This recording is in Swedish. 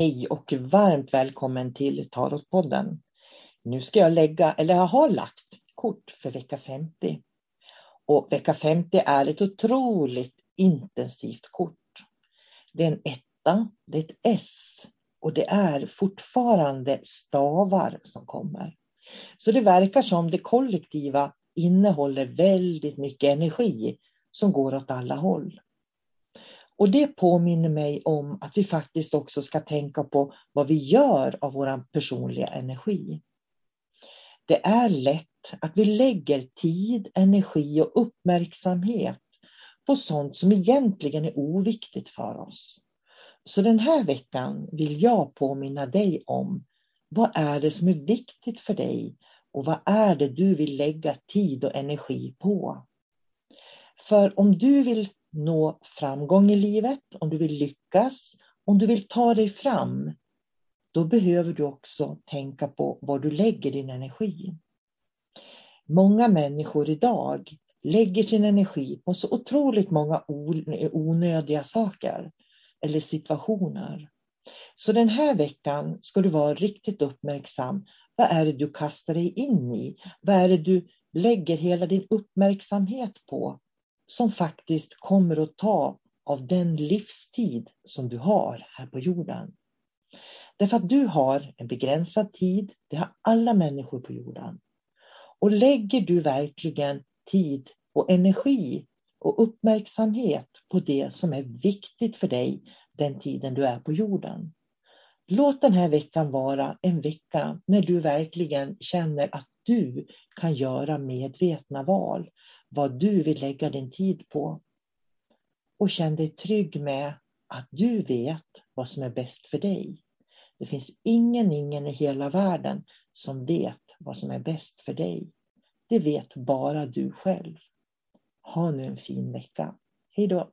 Hej och varmt välkommen till Tarotpodden. Nu ska jag lägga, eller jag har lagt, kort för vecka 50. Och vecka 50 är ett otroligt intensivt kort. Det är en etta, det är ett S och det är fortfarande stavar som kommer. Så det verkar som det kollektiva innehåller väldigt mycket energi som går åt alla håll. Och det påminner mig om att vi faktiskt också ska tänka på vad vi gör av vår personliga energi. Det är lätt att vi lägger tid, energi och uppmärksamhet på sånt som egentligen är oviktigt för oss. Så den här veckan vill jag påminna dig om vad är det som är viktigt för dig och vad är det du vill lägga tid och energi på? För om du vill nå framgång i livet, om du vill lyckas, om du vill ta dig fram, då behöver du också tänka på var du lägger din energi. Många människor idag lägger sin energi på så otroligt många onödiga saker eller situationer. Så den här veckan ska du vara riktigt uppmärksam. Vad är det du kastar dig in i? Vad är det du lägger hela din uppmärksamhet på som faktiskt kommer att ta av den livstid som du har här på jorden? Därför att du har en begränsad tid, det har alla människor på jorden. Och lägger du verkligen tid och energi och uppmärksamhet på det som är viktigt för dig den tiden du är på jorden. Låt den här veckan vara en vecka när du verkligen känner att du kan göra medvetna val, vad du vill lägga din tid på. Och känn dig trygg med att du vet vad som är bäst för dig. Det finns ingen, ingen i hela världen som vet vad som är bäst för dig. Det vet bara du själv. Ha nu en fin vecka. Hej då!